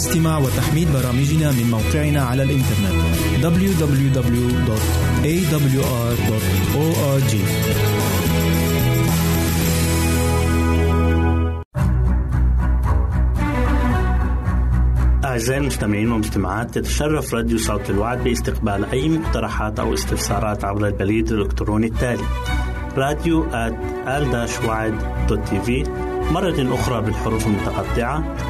استماع وتحميل برامجنا من موقعنا على الإنترنت www.awr.org أعزائي المستمعين والمستمعات تتشرف راديو صوت الوعد باستقبال أي مقترحات أو استفسارات عبر البريد الإلكتروني التالي راديو في مرة أخرى بالحروف المتقطعة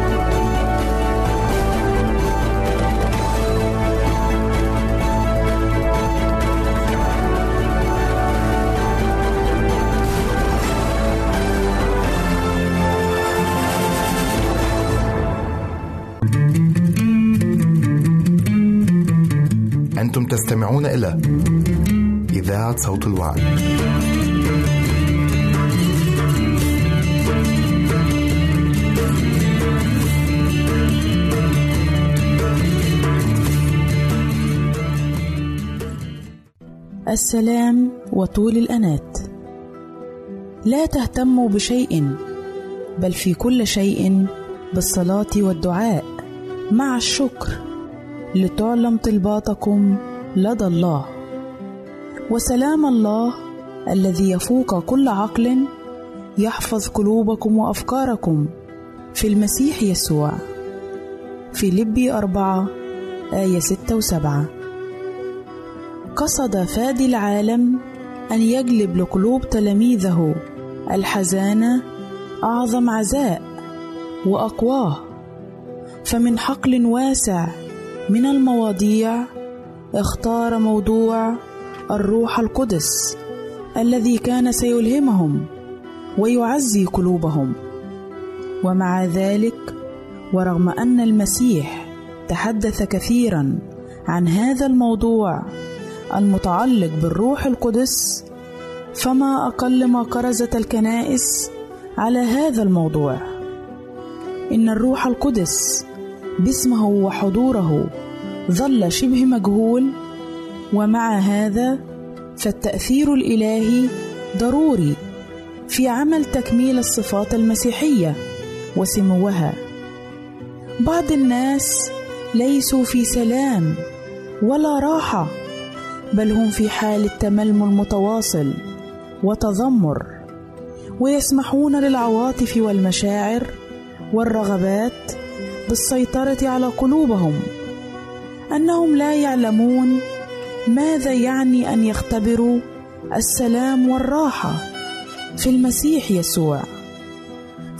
أنتم تستمعون إلى إذاعة صوت الوعد. السلام وطول الأنات لا تهتموا بشيء بل في كل شيء بالصلاة والدعاء مع الشكر لتعلم طلباتكم لدى الله. وسلام الله الذي يفوق كل عقل يحفظ قلوبكم وأفكاركم في المسيح يسوع. في لبي أربعة آية ستة وسبعة. قصد فادي العالم أن يجلب لقلوب تلاميذه الحزانة أعظم عزاء وأقواه. فمن حقل واسع من المواضيع اختار موضوع الروح القدس الذي كان سيلهمهم ويعزي قلوبهم. ومع ذلك ورغم أن المسيح تحدث كثيرا عن هذا الموضوع المتعلق بالروح القدس فما أقل ما كرزت الكنائس على هذا الموضوع. إن الروح القدس باسمه وحضوره ظل شبه مجهول ومع هذا فالتأثير الإلهي ضروري في عمل تكميل الصفات المسيحية وسموها. بعض الناس ليسوا في سلام ولا راحة بل هم في حال التململ متواصل وتذمر ويسمحون للعواطف والمشاعر والرغبات بالسيطرة على قلوبهم. أنهم لا يعلمون ماذا يعني أن يختبروا السلام والراحة في المسيح يسوع.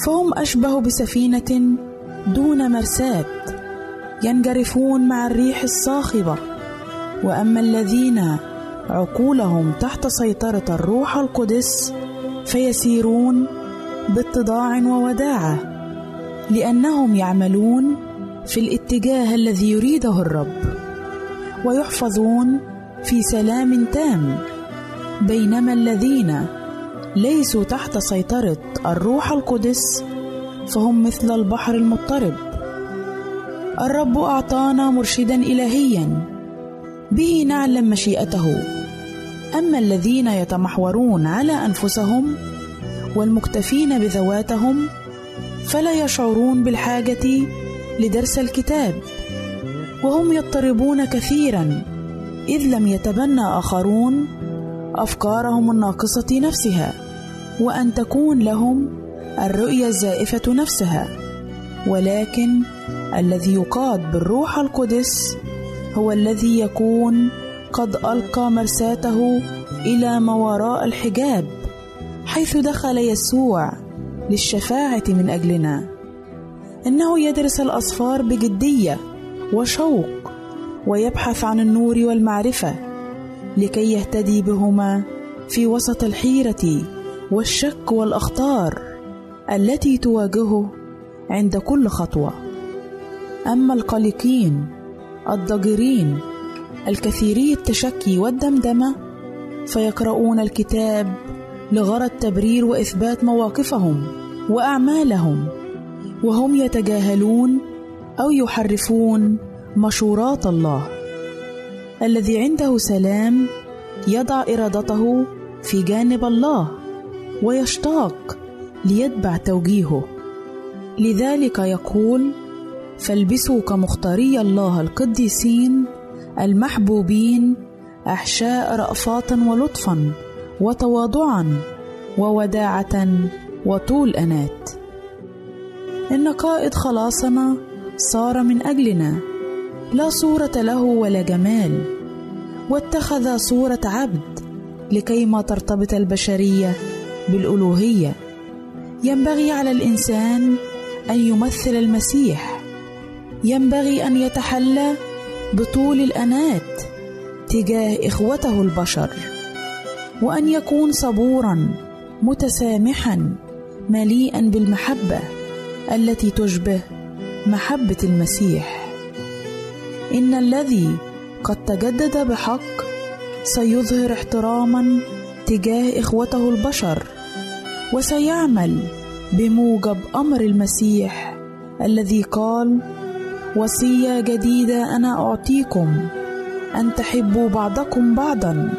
فهم أشبه بسفينة دون مرساة ينجرفون مع الريح الصاخبة وأما الذين عقولهم تحت سيطرة الروح القدس فيسيرون باتضاع ووداعة لأنهم يعملون في الاتجاه الذي يريده الرب. ويحفظون في سلام تام بينما الذين ليسوا تحت سيطرة الروح القدس فهم مثل البحر المضطرب. الرب أعطانا مرشدا إلهيا به نعلم مشيئته. أما الذين يتمحورون على أنفسهم والمكتفين بذواتهم فلا يشعرون بالحاجة لدرس الكتاب وهم يضطربون كثيرا إذ لم يتبنى آخرون أفكارهم الناقصة نفسها وأن تكون لهم الرؤية الزائفة نفسها. ولكن الذي يقاد بالروح القدس هو الذي يكون قد ألقى مرساته إلى ما وراء الحجاب حيث دخل يسوع للشفاعة من أجلنا. إنه يدرس الأصفار بجدية وشوق ويبحث عن النور والمعرفة لكي يهتدي بهما في وسط الحيرة والشك والأخطار التي تواجهه عند كل خطوة. أما القلقين الضجرين الكثيري التشكي والدمدمة فيقرؤون الكتاب لغرض تبرير وإثبات مواقفهم وأعمالهم. وهم يتجاهلون أو يحرفون مشورات الله. الذي عنده سلام يضع إرادته في جانب الله ويشتاق ليتبع توجيهه. لذلك يقول فالبسوا كمختاري الله القديسين المحبوبين أحشاء رافات ولطفا وتواضعا ووداعة وطول أنات. إن قائد خلاصنا صار من أجلنا. لا صورة له ولا جمال. واتخذ صورة عبد لكيما ترتبط البشرية بالألوهية. ينبغي على الإنسان أن يمثل المسيح. ينبغي أن يتحلى بطول الأنات تجاه إخوته البشر. وأن يكون صبورا متسامحا مليئا بالمحبة. التي تشبه محبة المسيح. إن الذي قد تجدد بحق سيظهر احتراما تجاه إخوته البشر وسيعمل بموجب أمر المسيح الذي قال وصية جديدة أنا أعطيكم أن تحبوا بعضكم بعضا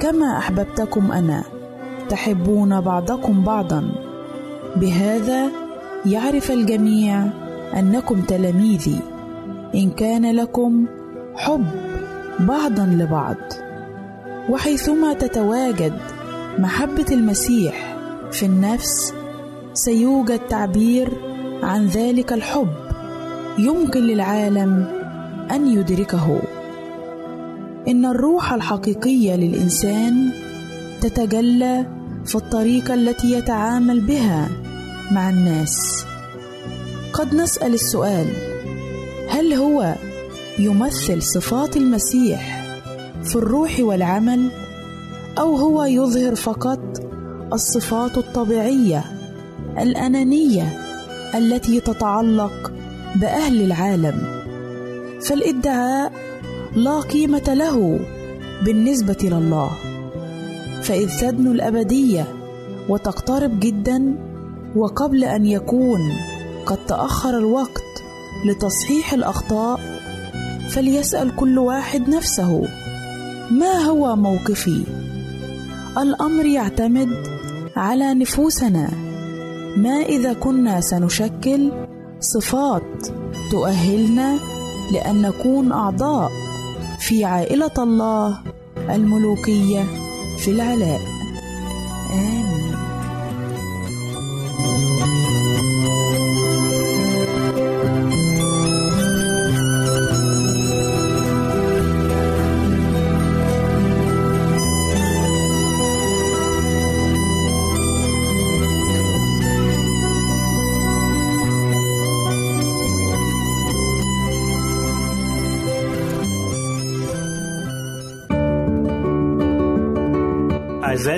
كما أحببتكم أنا تحبون بعضكم بعضا. بهذا يعرف الجميع أنكم تلاميذي إن كان لكم حب بعضا لبعض. وحيثما تتواجد محبة المسيح في النفس سيوجد تعبير عن ذلك الحب يمكن للعالم أن يدركه. إن الروح الحقيقية للإنسان تتجلى في الطريقة التي يتعامل بها مع الناس. قد نسأل السؤال هل هو يمثل صفات المسيح في الروح والعمل أو هو يظهر فقط الصفات الطبيعية الأنانية التي تتعلق بأهل العالم؟ فالإدعاء لا قيمة له بالنسبة لله. فإذ تدنو الأبدية وتقترب جدا وقبل أن يكون قد تأخر الوقت لتصحيح الأخطاء فليسأل كل واحد نفسه ما هو موقفي؟ الأمر يعتمد على نفوسنا. ما إذا كنا سنشكل صفات تؤهلنا لأن نكون أعضاء في عائلة الله الملوكية في العلاء.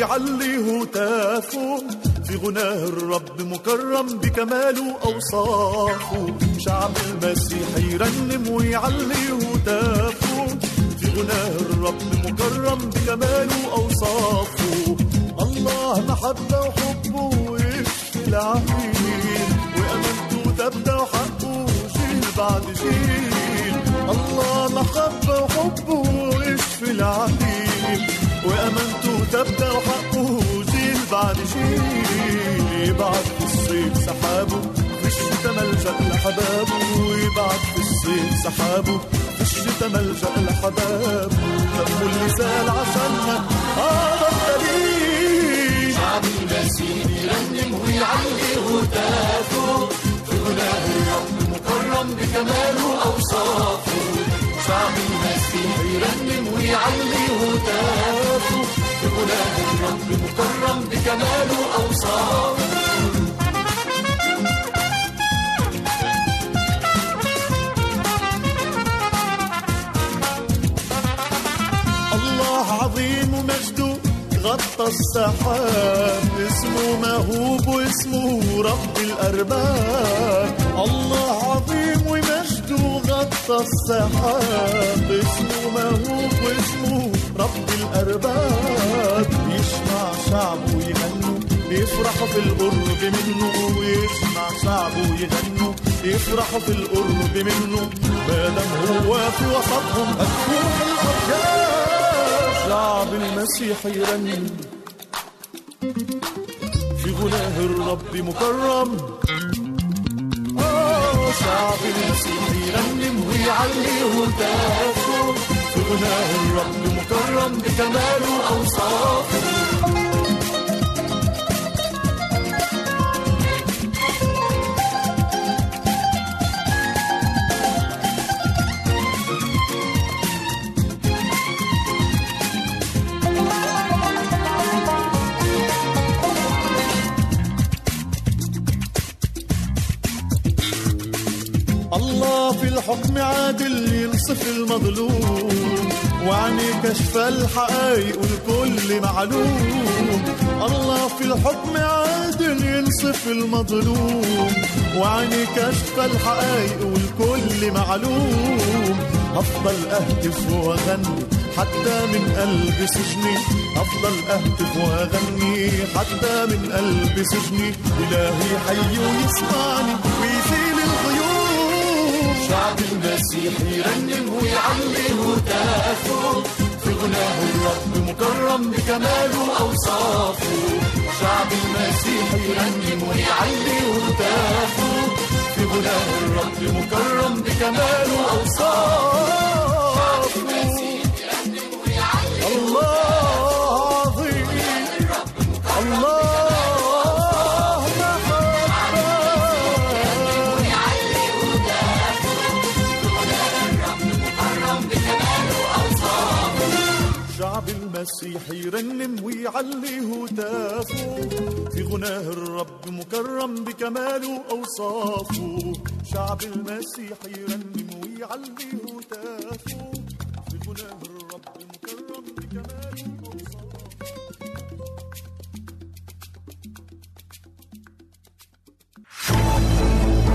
ويعلي هتافه في غناه الرب مكرم بكماله أوصافه شعب المسيح يرنم ويعلي هتافه في غناه الرب مكرم بكماله أوصافه بعد جيل يبعت في الصيف سحابه. في الشتا ملجأ لحبابه ويبعت في الصيف سحابه. في الشتا ملجأ لحبابه دمه اللي سال عشاننا هذا الدليل. شعب المسيح يرنم ويعلي هتافه. في غناه الرب مكرم بكماله أوصافه. شعب المسيح يرنم ويعلي هتافه. غناه الرب مكرم بكماله أوصافه الله عظيم ومجده غطى السحاب. اسمه مهوب واسمه رب الأرباب. الله عظيم ومجده غطى السحاب. اسمه مهوب واسمه رب الأرباب. يسمع شعبه يغنوا يفرحوا في القرب منه. ويسمع شعبه يغنوا يفرحوا في القرب منه. ما دام هو في وسطهم هتروح الأرجاء شعب المسيح يرنم في غناه الرب مكرم. آه شعب المسيح يرنم ويعلي هتافه غناه الرب مكرم بكماله أوصافه الله في الحكم عادل ينصف المظلوم. وعني كشف الحقائق والكل معلوم. الله في الحكم عادل ينصف المظلوم. وعني كشف الحقائق والكل معلوم. أفضل أهتف وأغني حتى من قلب سجني. أفضل أهتف وأغني حتى من قلب سجني. إلهي حي ويسمعني. الغيوم شعب المسيح يرنم ويعلي هتافه في غناه الرب مكرم بكماله أوصافه شعب المسيح يرنم ويعلي هتافه في غناه الرب مكرم بكماله أوصافه. يرنم ويعلي هتافه في غناه الرب مكرم بكماله أوصافه. شعب المسيح يرنم ويعلي هتافه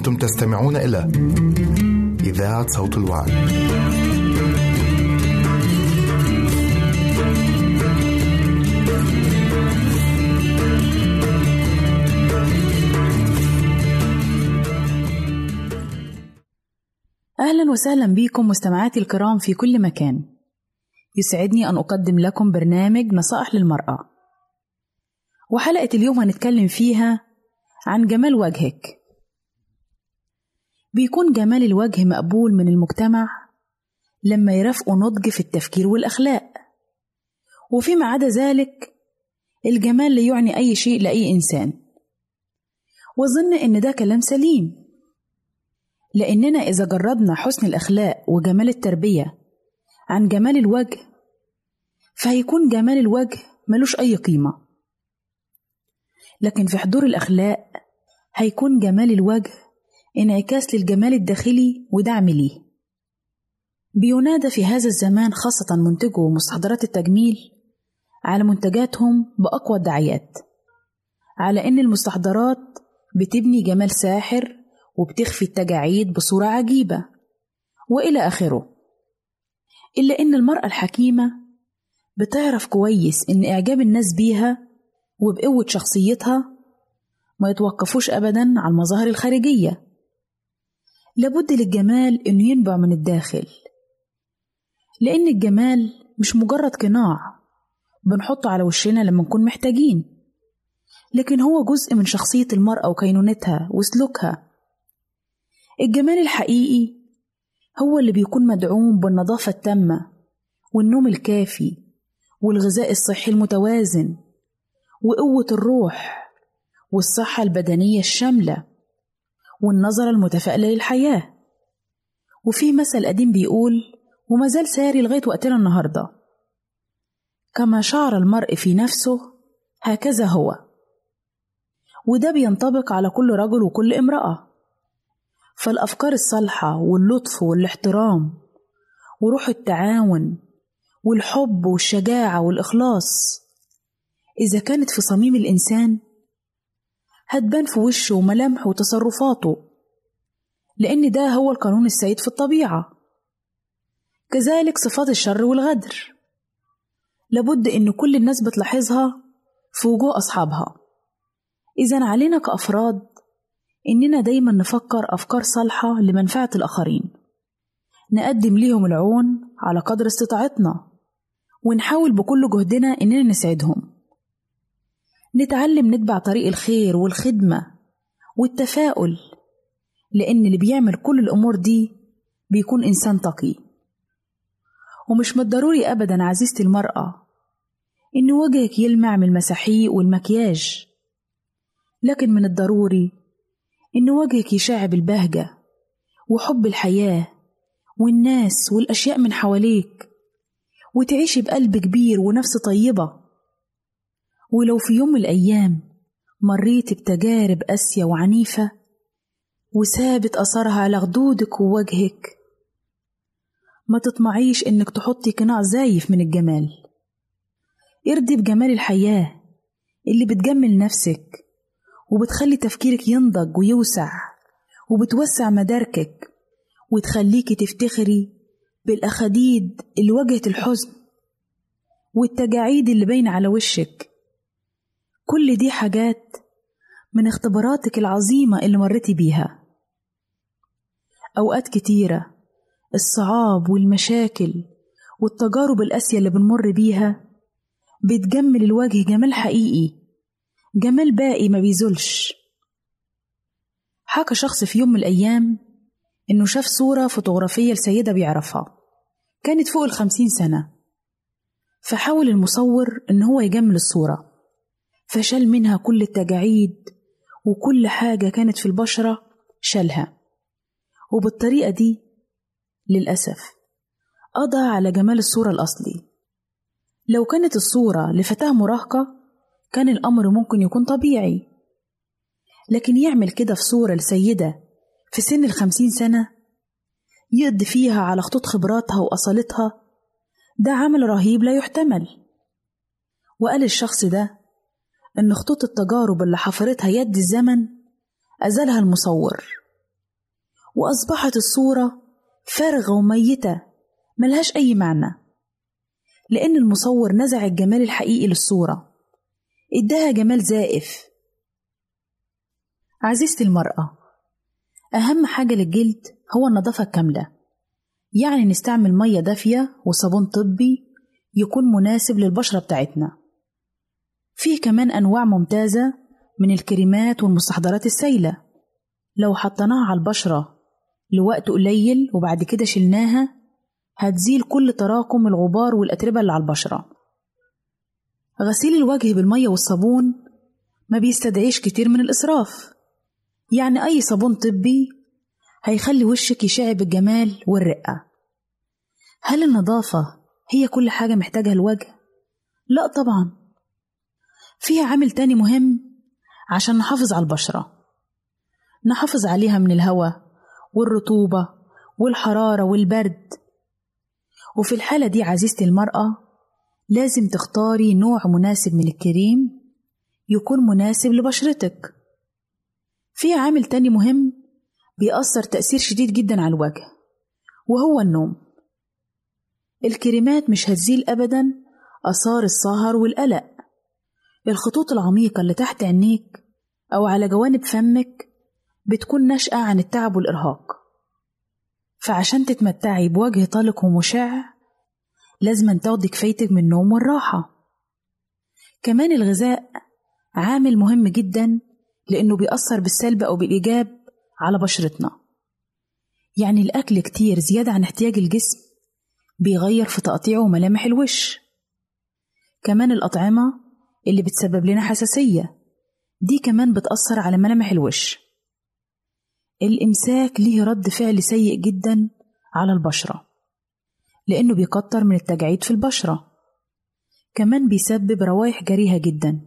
أنتم تستمعون إلى إذاعة صوت الوعد. أهلا وسهلا بكم مستمعاتي الكرام في كل مكان. يسعدني أن أقدم لكم برنامج نصائح للمرأة. وحلقة اليوم هنتكلم فيها عن جمال وجهك. بيكون جمال الوجه مقبول من المجتمع لما يرافقوا نضج في التفكير والأخلاق. وفيما عدا ذلك الجمال لا يعني أي شيء لأي إنسان. وأظن إن ده كلام سليم. لأننا إذا جردنا حسن الأخلاق وجمال التربية عن جمال الوجه فهيكون جمال الوجه ملوش أي قيمة. لكن في حضور الأخلاق هيكون جمال الوجه انعكاس للجمال الداخلي ودعم ليه. بينادى في هذا الزمان خاصة منتجو مستحضرات التجميل على منتجاتهم بأقوى الدعايات على إن المستحضرات بتبني جمال ساحر وبتخفي التجاعيد بصورة عجيبة وإلى آخره. إلا إن المرأة الحكيمة بتعرف كويس إن إعجاب الناس بيها وبقوة شخصيتها ما يتوقفوش أبدا على المظاهر الخارجية. لابد للجمال إنه ينبع من الداخل. لأن الجمال مش مجرد قناع بنحطه على وشنا لما نكون محتاجين لكن هو جزء من شخصية المرأة وكينونتها وسلوكها. الجمال الحقيقي هو اللي بيكون مدعوم بالنظافة التامة والنوم الكافي والغذاء الصحي المتوازن وقوة الروح والصحة البدنية الشاملة. والنظرة المتفائلة للحياة. وفي مثل قديم بيقول وما زال ساري لغاية وقتنا النهاردة. كما شعر المرء في نفسه هكذا هو. وده بينطبق على كل رجل وكل امرأة. فالأفكار الصالحة واللطف والاحترام وروح التعاون والحب والشجاعة والإخلاص إذا كانت في صميم الإنسان هتبان في وشه وملامحه وتصرفاته لأن ده هو القانون السائد في الطبيعة. كذلك صفات الشر والغدر. لابد إن كل الناس بتلاحظها في وجوه أصحابها. إذا علينا كأفراد إننا دايما نفكر أفكار صالحة لمنفعة الآخرين. نقدم ليهم العون على قدر استطاعتنا ونحاول بكل جهدنا إننا نسعدهم. نتعلم نتبع طريق الخير والخدمة والتفاؤل لأن اللي بيعمل كل الأمور دي بيكون إنسان تقي. ومش من الضروري أبدا عزيزتي المرأة إن وجهك يلمع من المساحيق والمكياج لكن من الضروري إن وجهك يشع بالبهجة وحب الحياة والناس والأشياء من حواليك وتعيشي بقلب كبير ونفس طيبة. ولو في يوم من الأيام مريت بتجارب قاسية وعنيفة وسابت أثرها على خدودك ووجهك. ما تطمعيش إنك تحطي قناع زايف من الجمال. ارضي بجمال الحياة اللي بتجمل نفسك وبتخلي تفكيرك ينضج ويوسع وبتوسع مداركك وتخليكي تفتخري بالأخاديد اللي واجهت الحزن والتجاعيد اللي باينة على وشك. كل دي حاجات من اختباراتك العظيمة اللي مريتي بيها. أوقات كتيرة الصعاب والمشاكل والتجارب القاسية اللي بنمر بيها بتجمل الوجه. جمال حقيقي جمال باقي ما بيزولش. حكى شخص في يوم من الأيام إنه شاف صورة فوتوغرافية لسيدة بيعرفها. كانت فوق الخمسين سنة. فحاول المصور إن هو يجمل الصورة. فشال منها كل التجاعيد وكل حاجة كانت في البشرة شالها وبالطريقة دي للأسف قضى على جمال الصورة الأصلي. لو كانت الصورة لفتاة مراهقة كان الأمر ممكن يكون طبيعي. لكن يعمل كده في صورة لسيدة في سن الخمسين سنة يقضي فيها على خطوط خبراتها وأصالتها ده عمل رهيب لا يحتمل. وقال الشخص ده إن خطوط التجارب اللي حفرتها يد الزمن أزالها المصور. وأصبحت الصورة فارغة وميتة ملهاش أي معنى لأن المصور نزع الجمال الحقيقي للصورة. إداها جمال زائف. عزيزتي المرأة أهم حاجة للجلد هو النظافة الكاملة. يعني نستعمل مية دافية وصابون طبي يكون مناسب للبشرة بتاعتنا. فيه كمان أنواع ممتازة من الكريمات والمستحضرات السائلة لو حطيناها على البشرة لوقت قليل وبعد كده شلناها هتزيل كل تراكم الغبار والأتربة اللي على البشرة. غسيل الوجه بالمية والصابون ما بيستدعيش كتير من الإسراف. يعني أي صابون طبي هيخلي وشك يشع بالجمال والرقة. هل النظافة هي كل حاجة محتاجها الوجه؟ لا طبعا. فيها عامل تاني مهم عشان نحافظ على البشرة. نحافظ عليها من الهواء والرطوبة والحرارة والبرد. وفي الحالة دي عزيزتي المرأة لازم تختاري نوع مناسب من الكريم يكون مناسب لبشرتك. في عامل تاني مهم بيأثر تأثير شديد جدا على الوجه وهو النوم. الكريمات مش هتزيل أبدا آثار السهر والقلق. الخطوط العميقة اللي تحت عينيك أو على جوانب فمك بتكون ناشئة عن التعب والإرهاق. فعشان تتمتعي بوجه طلق ومشع لازم تاخدي كفايتك من النوم والراحة. كمان الغذاء عامل مهم جدا لأنه بيأثر بالسلب أو بالإيجاب على بشرتنا. يعني الأكل كتير زيادة عن احتياج الجسم بيغير في تقطيع وملامح الوش. كمان الأطعمة اللي بتسبب لنا حساسية. دي كمان بتأثر على ملامح الوش. الإمساك ليه رد فعل سيء جدا على البشرة لأنه بيكتر من التجاعيد في البشرة. كمان بيسبب روايح جريهة جدا.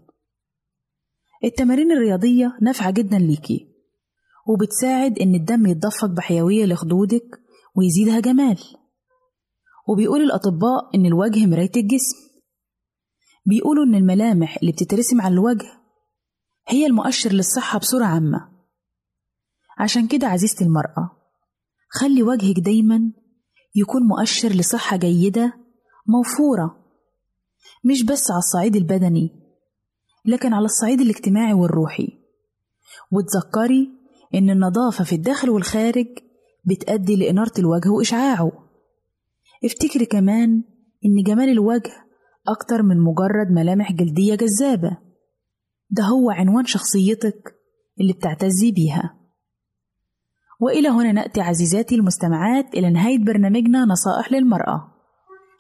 التمارين الرياضية نافعة جدا ليكي وبتساعد إن الدم يتدفق بحيوية لخدودك ويزيدها جمال. وبيقول الأطباء إن الوجه مراية الجسم. بيقولوا إن الملامح اللي بتترسم على الوجه هي المؤشر للصحة بصورة عامة. عشان كده عزيزتي المرأة خلي وجهك دايما يكون مؤشر لصحة جيدة موفورة مش بس على الصعيد البدني لكن على الصعيد الاجتماعي والروحي. وتذكري إن النظافة في الداخل والخارج بتأدي لإنارة الوجه وإشعاعه. افتكري كمان إن جمال الوجه أكتر من مجرد ملامح جلدية جذابة. ده هو عنوان شخصيتك اللي بتعتزي بيها. وإلى هنا نأتي عزيزاتي المستمعات إلى نهاية برنامجنا نصائح للمرأة.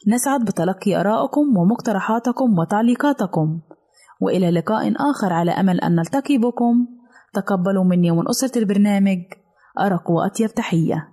نسعد بتلقي آرائكم ومقترحاتكم وتعليقاتكم. وإلى لقاء آخر على أمل أن نلتقي بكم. تقبلوا مني ومن أسرة البرنامج. أرق وأطيب تحية.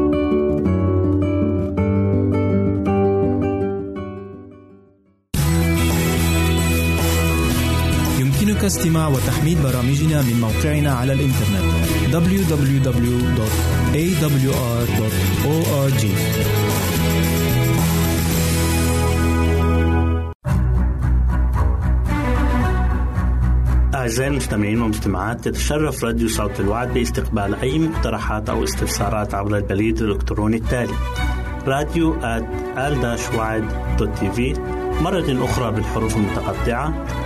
يمكنك استماع وتحميل برامجنا من موقعنا على الإنترنت www.awr.org أعزائي المستمعين والمستمعات تتشرف راديو صوت الوعد باستقبال أي مقترحات أو استفسارات عبر البريد الإلكتروني التالي. راديو آل مرة أخرى بالحروف المتقطعة.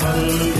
Sunday.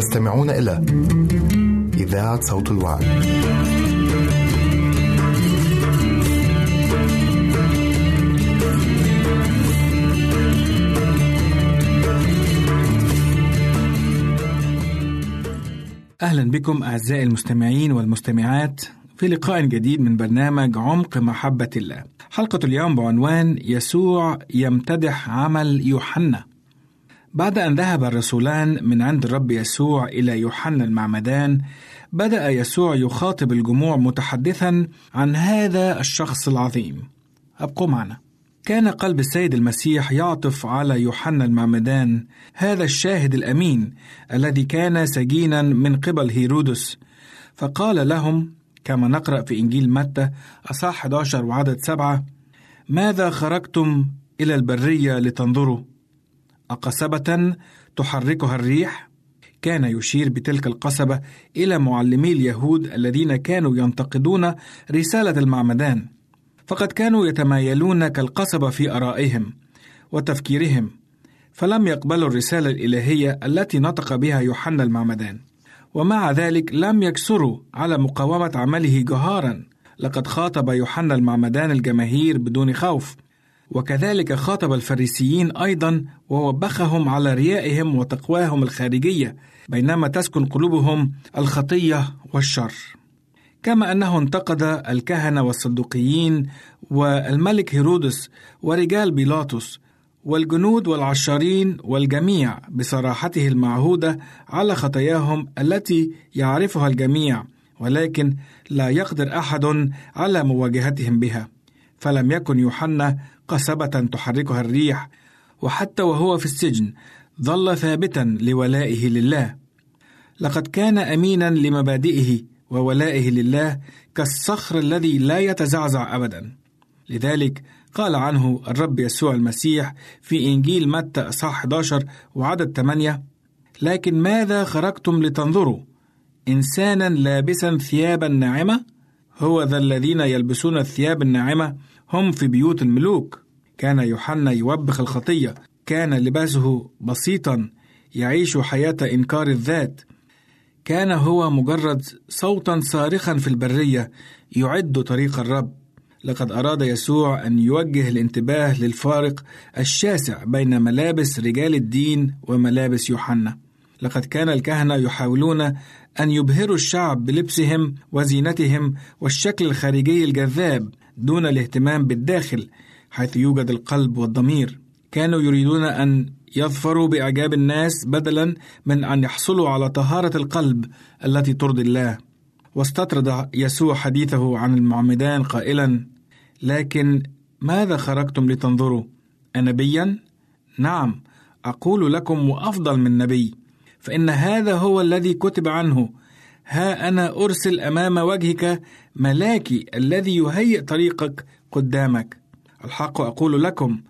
تستمعون إلى إذاعة صوت الوعي. أهلا بكم أعزائي المستمعين والمستمعات في لقاء جديد من برنامج عمق محبة الله. حلقة اليوم بعنوان يسوع يمتدح عمل يوحنا. بعد أن ذهب الرسولان من عند الرب يسوع إلى يوحنا المعمدان، بدأ يسوع يخاطب الجموع متحدثا عن هذا الشخص العظيم. أبقوا معنا. كان قلب السيد المسيح يعطف على يوحنا المعمدان هذا الشاهد الأمين الذي كان سجينا من قبل هيرودس فقال لهم كما نقرأ في إنجيل متى أصح 11 وعدد سبعة ماذا خرجتم إلى البرية لتنظروا أقصبة تحركها الريح كان يشير بتلك القصبة إلى معلمي اليهود الذين كانوا ينتقدون رسالة المعمدان فقد كانوا يتمايلون كالقصبة في آرائهم وتفكيرهم فلم يقبلوا الرسالة الإلهية التي نطق بها يوحنا المعمدان ومع ذلك لم يكسروا على مقاومة عمله جهارا. لقد خاطب يوحنا المعمدان الجماهير بدون خوف وكذلك خاطب الفريسيين أيضا ووبخهم على ريائهم وتقواهم الخارجية بينما تسكن قلوبهم الخطية والشر. كما أنه انتقد الكهنة والصدوقيين والملك هيرودس ورجال بيلاطس والجنود والعشارين والجميع بصراحته المعهودة على خطاياهم التي يعرفها الجميع ولكن لا يقدر أحد على مواجهتهم بها. فلم يكن يوحنا قصبة تحركها الريح وحتى وهو في السجن ظل ثابتا لولائه لله. لقد كان أمينا لمبادئه وولائه لله كالصخر الذي لا يتزعزع ابدا. لذلك قال عنه الرب يسوع المسيح في إنجيل متى أصحاح 11 وعدد 8 لكن ماذا خرجتم لتنظروا؟ إنسانا لابسا ثيابا ناعمة؟ هو ذا الذين يلبسون الثياب الناعمة هم في بيوت الملوك. كان يوحنا يوبخ الخطية. كان لباسه بسيطا يعيش حياة إنكار الذات. كان هو مجرد صوتا صارخا في البرية يعد طريق الرب. لقد أراد يسوع أن يوجه الانتباه للفارق الشاسع بين ملابس رجال الدين وملابس يوحنا. لقد كان الكهنة يحاولون أن يبهروا الشعب بلبسهم وزينتهم والشكل الخارجي الجذاب. دون الاهتمام بالداخل حيث يوجد القلب والضمير. كانوا يريدون أن يظفروا بإعجاب الناس بدلا من أن يحصلوا على طهارة القلب التي ترضي الله. واستطرد يسوع حديثه عن المعمدان قائلا لكن ماذا خرجتم لتنظروا؟ انبيا؟ نعم أقول لكم وأفضل من نبي. فإن هذا هو الذي كتب عنه ها أنا أرسل أمام وجهك ملاكي الذي يهيئ طريقك قدامك. الحق أقول لكم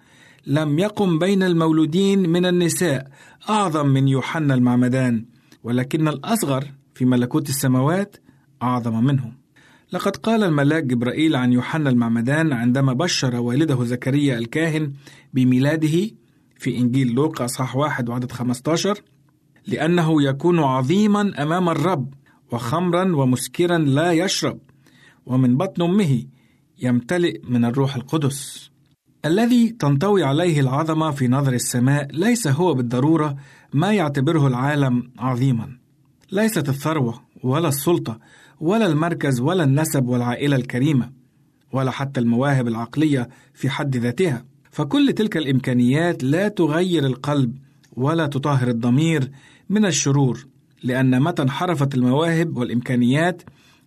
لم يقم بين المولودين من النساء أعظم من يوحنا المعمدان ولكن الأصغر في ملكوت السماوات أعظم منه لقد قال الملاك جبرائيل عن يوحنا المعمدان عندما بشر والده زكريا الكاهن بميلاده في إنجيل لوقا صح واحد وعدد 15 لأنه يكون عظيما أمام الرب. وخمرا ومسكرا لا يشرب ومن بطن أمه يمتلئ من الروح القدس. الذي تنطوي عليه العظمة في نظر السماء ليس هو بالضرورة ما يعتبره العالم عظيما. ليست الثروة ولا السلطة ولا المركز ولا النسب والعائلة الكريمة ولا حتى المواهب العقلية في حد ذاتها. فكل تلك الإمكانيات لا تغير القلب ولا تطهر الضمير من الشرور لأن متى انحرفت المواهب والإمكانيات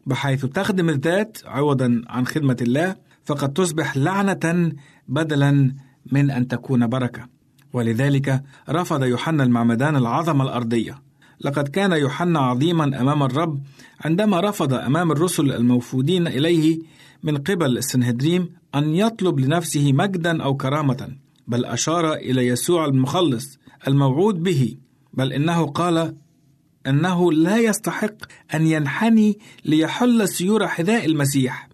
بحيث تخدم الذات عوضا عن خدمة الله فقد تصبح لعنة بدلا من أن تكون بركة. ولذلك رفض يوحنا المعمدان العظمة الأرضية. لقد كان يوحنا عظيما أمام الرب عندما رفض أمام الرسل الموفودين إليه من قبل السنهدريم أن يطلب لنفسه مجدا أو كرامة بل أشار إلى يسوع المخلص الموعود به بل إنه قال أنه لا يستحق أن ينحني ليحل سيور حذاء المسيح.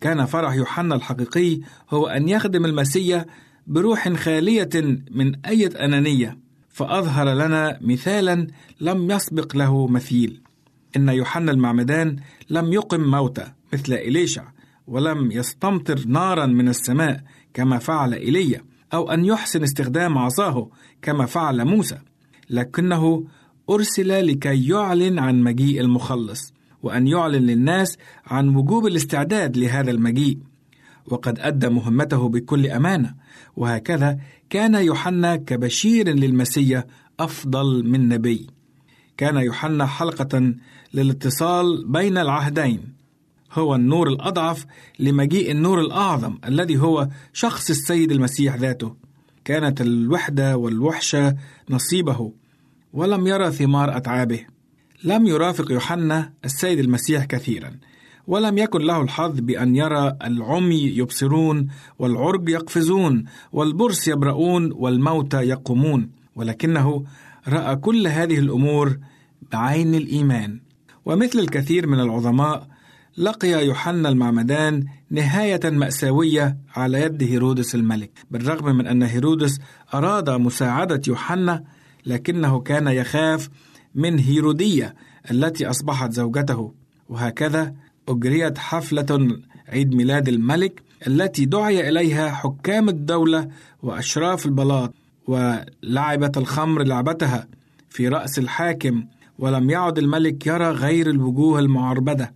كان فرح يوحنا الحقيقي هو أن يخدم المسيح بروح خالية من أي أنانية فأظهر لنا مثالا لم يسبق له مثيل. إن يوحنا المعمدان لم يقم موتى مثل إليشع ولم يستمطر نارا من السماء كما فعل إيليا أو أن يحسن استخدام عصاه كما فعل موسى. لكنه أرسل لكي يعلن عن مجيء المخلص وأن يعلن للناس عن وجوب الاستعداد لهذا المجيء. وقد أدى مهمته بكل أمانة وهكذا كان يوحنا كبشير للمسيا أفضل من نبي. كان يوحنا حلقة للاتصال بين العهدين هو النور الأضعف لمجيء النور الأعظم الذي هو شخص السيد المسيح ذاته. كانت الوحدة والوحشة نصيبه. ولم يرى ثمار أتعابه. لم يرافق يوحنا السيد المسيح كثيرا ولم يكن له الحظ بأن يرى العمي يبصرون والعرج يقفزون والبرص يبرؤون والموتى يقومون. ولكنه رأى كل هذه الأمور بعين الإيمان. ومثل الكثير من العظماء لقي يوحنا المعمدان نهاية مأساوية على يد هيرودس الملك بالرغم من أن هيرودس أراد مساعدة يوحنا لكنه كان يخاف من هيرودية التي أصبحت زوجته. وهكذا أجريت حفلة عيد ميلاد الملك التي دعي إليها حكام الدولة وأشراف البلاط ولعبت الخمر لعبتها في رأس الحاكم ولم يعد الملك يرى غير الوجوه المعربدة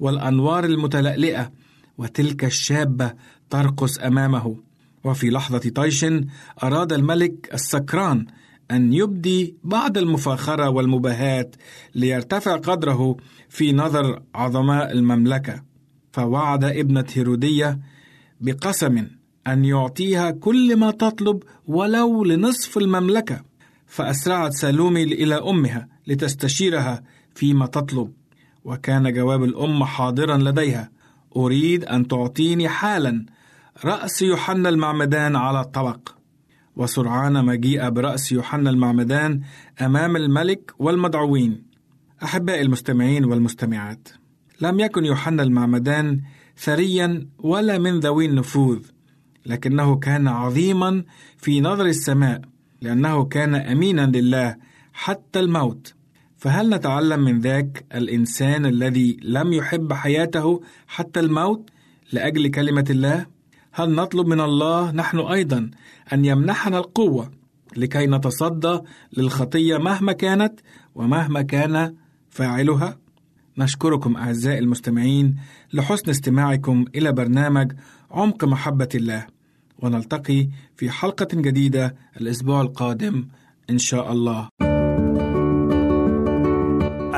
والأنوار المتلألئة وتلك الشابة ترقص أمامه. وفي لحظة طيش أراد الملك السكران أن يبدي بعض المفاخرة والمباهات ليرتفع قدره في نظر عظماء المملكة. فوعد ابنة هيرودية بقسم أن يعطيها كل ما تطلب ولو لنصف المملكة. فأسرعت سالومي إلى أمها لتستشيرها فيما تطلب. وكان جواب الأم حاضرا لديها. أريد أن تعطيني حالا. رأس يوحنا المعمدان على الطبق. وسرعان ما جيء برأس يوحنا المعمدان أمام الملك والمدعوين أحبائي المستمعين والمستمعات لم يكن يوحنا المعمدان ثريا ولا من ذوي النفوذ لكنه كان عظيما في نظر السماء لأنه كان أمينا لله حتى الموت فهل نتعلم من ذاك الإنسان الذي لم يحب حياته حتى الموت لأجل كلمة الله؟ هل نطلب من الله نحن أيضا أن يمنحنا القوة لكي نتصدى للخطية مهما كانت ومهما كان فاعلها؟ نشكركم أعزائي المستمعين لحسن استماعكم إلى برنامج عمق محبة الله ونلتقي في حلقة جديدة الأسبوع القادم إن شاء الله.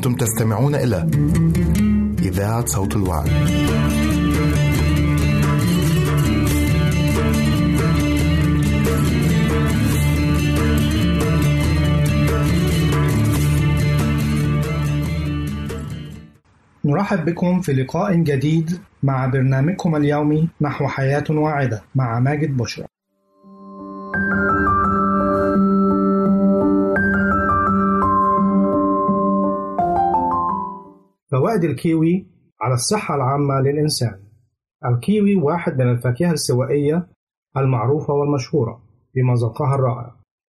تستمعون إلى إذاعة صوت الوعي. نرحب بكم في لقاء جديد مع برنامجكم اليومي نحو حياة واعدة مع ماجد بشرى. فوائد الكيوي على الصحة العامة للإنسان. الكيوي واحد من الفاكهة الاستوائية المعروفة والمشهورة بمذاقها الرائع.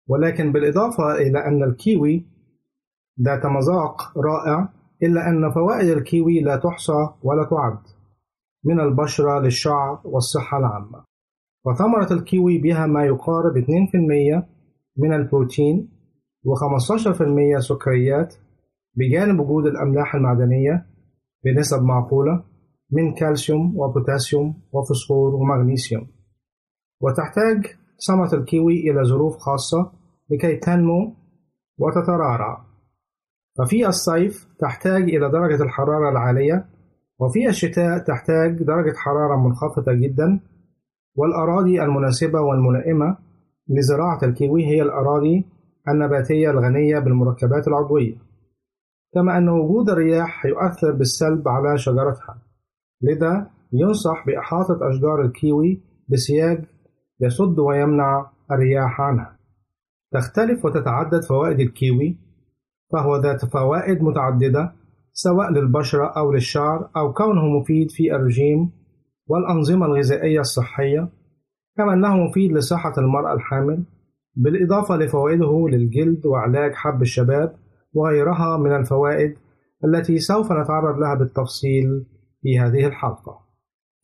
ولكن بالإضافة إلى أن الكيوي ذات مذاق رائع إلا أن فوائد الكيوي لا تحصى ولا تعد من البشرة للشعر والصحة العامة. وثمرة الكيوي بها ما يقارب 2% من البروتين و15% سكريات بجانب وجود الأملاح المعدنية بنسب معقولة من كالسيوم وبوتاسيوم وفوسفور ومغنيسيوم. وتحتاج ثمرة الكيوي إلى ظروف خاصة لكي تنمو وتترعرع ففي الصيف تحتاج إلى درجة الحرارة العالية وفي الشتاء تحتاج درجة حرارة منخفضة جدا. والأراضي المناسبة والملائمة لزراعة الكيوي هي الأراضي النباتية الغنية بالمركبات العضوية. كما أن وجود الرياح يؤثر بالسلب على شجرتها. لذا ينصح بإحاطة أشجار الكيوي بسياج يصد ويمنع الرياح عنها. تختلف وتتعدد فوائد الكيوي فهو ذات فوائد متعددة سواء للبشرة أو للشعر أو كونه مفيد في الرجيم والأنظمة الغذائية الصحية كما أنه مفيد لصحة المرأة الحامل بالإضافة لفوائده للجلد وعلاج حب الشباب وغيرها من الفوائد التي سوف نتعرض لها بالتفصيل في هذه الحلقة.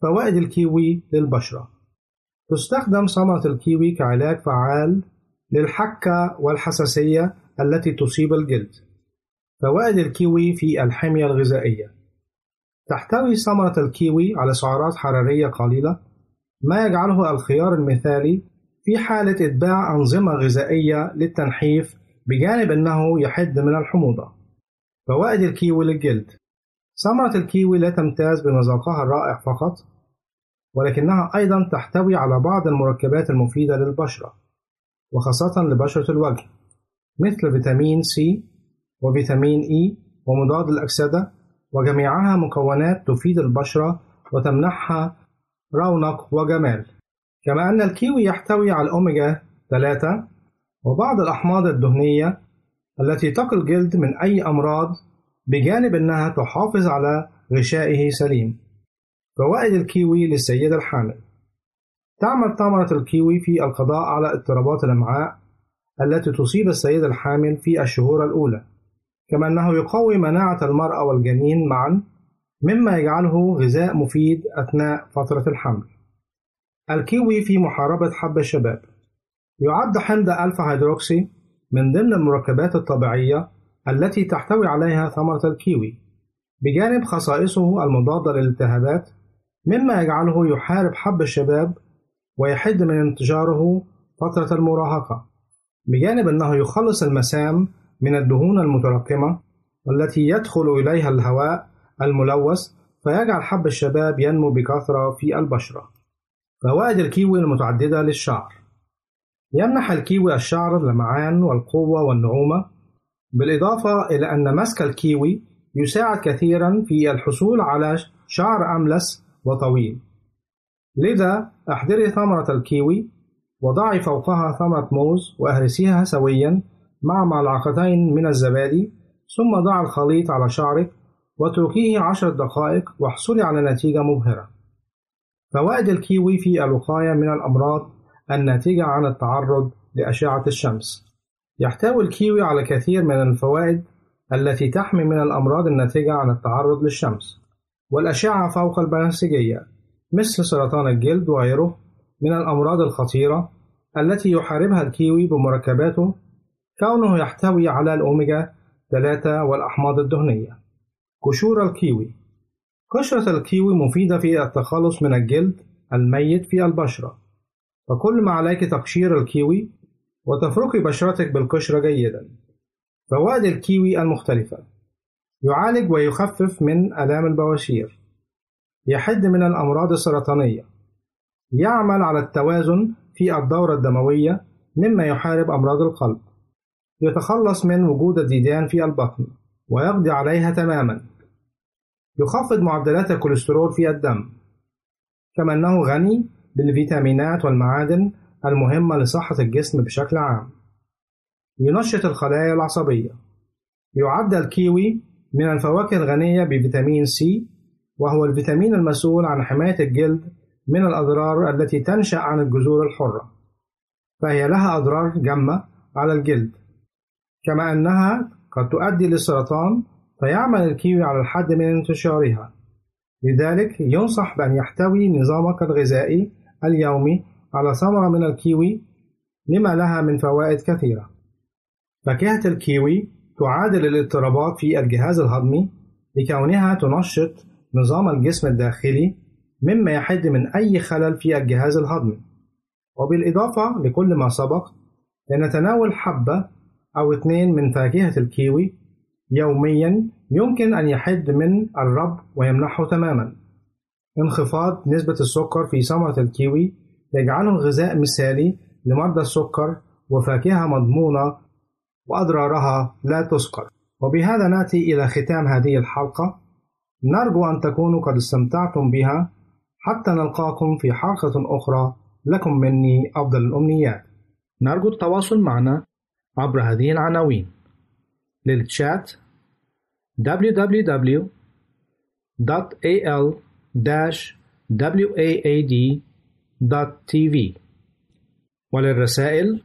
فوائد الكيوي للبشرة تستخدم ثمرة الكيوي كعلاج فعال للحكة والحساسية التي تصيب الجلد. فوائد الكيوي في الحمية الغذائية تحتوي ثمرة الكيوي على سعرات حرارية قليلة ما يجعله الخيار المثالي في حالة إتباع أنظمة غذائية للتنحيف بجانب أنه يحد من الحموضة. فوائد الكيوي للجلد ثمرة الكيوي لا تمتاز بمذاقها الرائع فقط ولكنها أيضا تحتوي على بعض المركبات المفيدة للبشرة وخاصة لبشرة الوجه مثل فيتامين سي وفيتامين إي ومضاد الأكسدة وجميعها مكونات تفيد البشرة وتمنحها رونق وجمال كما أن الكيوي يحتوي على الأوميجا 3 وبعض الأحماض الدهنية التي تقي الجلد من أي أمراض بجانب أنها تحافظ على غشائه سليم. فوائد الكيوي للسيدة الحامل. تعمل ثمرة الكيوي في القضاء على اضطرابات الأمعاء التي تصيب السيدة الحامل في الشهور الأولى. كما أنه يقوي مناعة المرأة والجنين معا مما يجعله غذاء مفيد أثناء فترة الحمل. الكيوي في محاربة حب الشباب. يعد حمض ألفا هيدروكسي من ضمن المركبات الطبيعية التي تحتوي عليها ثمرة الكيوي بجانب خصائصه المضادة للالتهابات مما يجعله يحارب حب الشباب ويحد من انتشاره فترة المراهقة بجانب أنه يخلص المسام من الدهون المتراكمة والتي يدخل إليها الهواء الملوث فيجعل حب الشباب ينمو بكثرة في البشرة. فوائد الكيوي المتعددة للشعر يمنح الكيوي الشعر اللمعان والقوة والنعومة بالإضافة إلى أن مسك الكيوي يساعد كثيرا في الحصول على شعر أملس وطويل. لذا أحضري ثمرة الكيوي وضعي فوقها ثمرة موز وأهرسيها سويا مع ملعقتين من الزبادي ثم ضع الخليط على شعرك واتركيه عشر دقائق واحصلي على نتيجة مبهرة. فوائد الكيوي في الوقاية من الأمراض الناتجة عن التعرض لأشعة الشمس. يحتوي الكيوي على كثير من الفوائد التي تحمي من الأمراض الناتجة عن التعرض للشمس والأشعة فوق البنفسجية مثل سرطان الجلد وغيره من الأمراض الخطيرة التي يحاربها الكيوي بمركباته. كونه يحتوي على الأوميجا 3 والأحماض الدهنية. قشور الكيوي. قشرة الكيوي مفيدة في التخلص من الجلد الميت في البشرة. فكل ما عليك تقشير الكيوي وتفركي بشرتك بالقشرة جيدا. فوائد الكيوي المختلفة. يعالج ويخفف من آلام البواسير. يحد من الأمراض السرطانية. يعمل على التوازن في الدورة الدموية مما يحارب أمراض القلب. يتخلص من وجود الديدان في البطن ويقضي عليها تماما. يخفض معدلات الكوليسترول في الدم. كما أنه غني بالفيتامينات والمعادن المهمة لصحة الجسم بشكل عام. ينشط الخلايا العصبية. يعد الكيوي من الفواكه الغنية بفيتامين سي وهو الفيتامين المسؤول عن حماية الجلد من الأضرار التي تنشأ عن الجذور الحرة. فهي لها أضرار جمة على الجلد. كما أنها قد تؤدي للسرطان فيعمل الكيوي على الحد من انتشارها. لذلك ينصح بأن يحتوي نظامك الغذائي اليومي على ثمرة من الكيوي لما لها من فوائد كثيرة. فاكهة الكيوي تعادل الاضطرابات في الجهاز الهضمي لكونها تنشط نظام الجسم الداخلي مما يحد من أي خلل في الجهاز الهضمي. وبالإضافة لكل ما سبق لنتناول حبة أو اثنين من فاكهة الكيوي يوميا يمكن أن يحد من الرب ويمنحه تماما. انخفاض نسبة السكر في ثمرة الكيوي. يجعله غذاء مثالي لمرضى السكر وفاكهة مضمونة وأضرارها لا تذكر. وبهذا نأتي إلى ختام هذه الحلقة. نرجو أن تكونوا قد استمتعتم بها. حتى نلقاكم في حلقة أخرى. لكم مني أفضل الأمنيات. نرجو التواصل معنا عبر هذه العناوين. للتشات www.al-waad.tv وللرسائل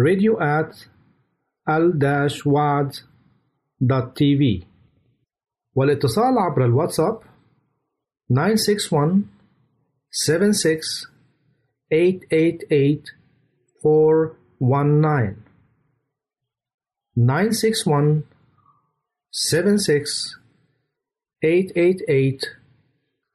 radio at al-waad.tv والاتصال عبر الواتساب 961 76 888 419 961 76 888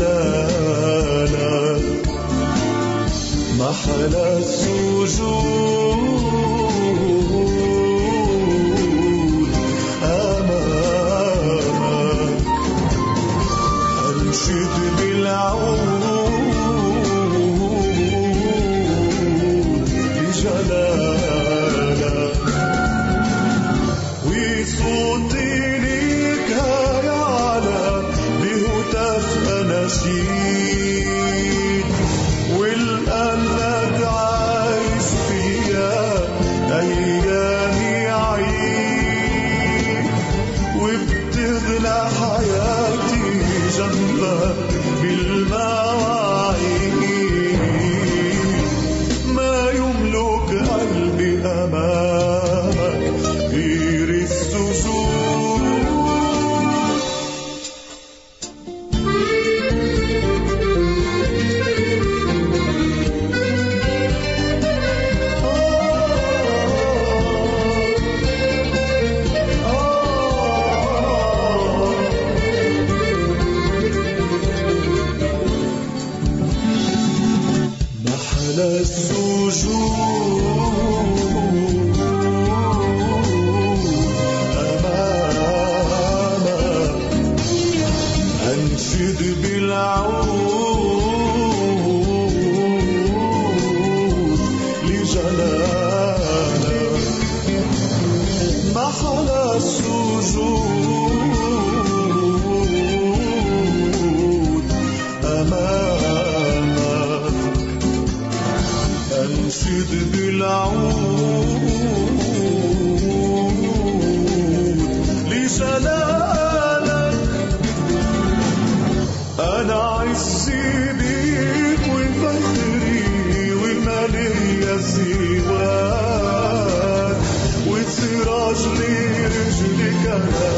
لنا محل السجود. بلبل عود لجلالك أنا عزي بيك وفخري والمال هي الزيوات وتسير رجلي رجلك أنا.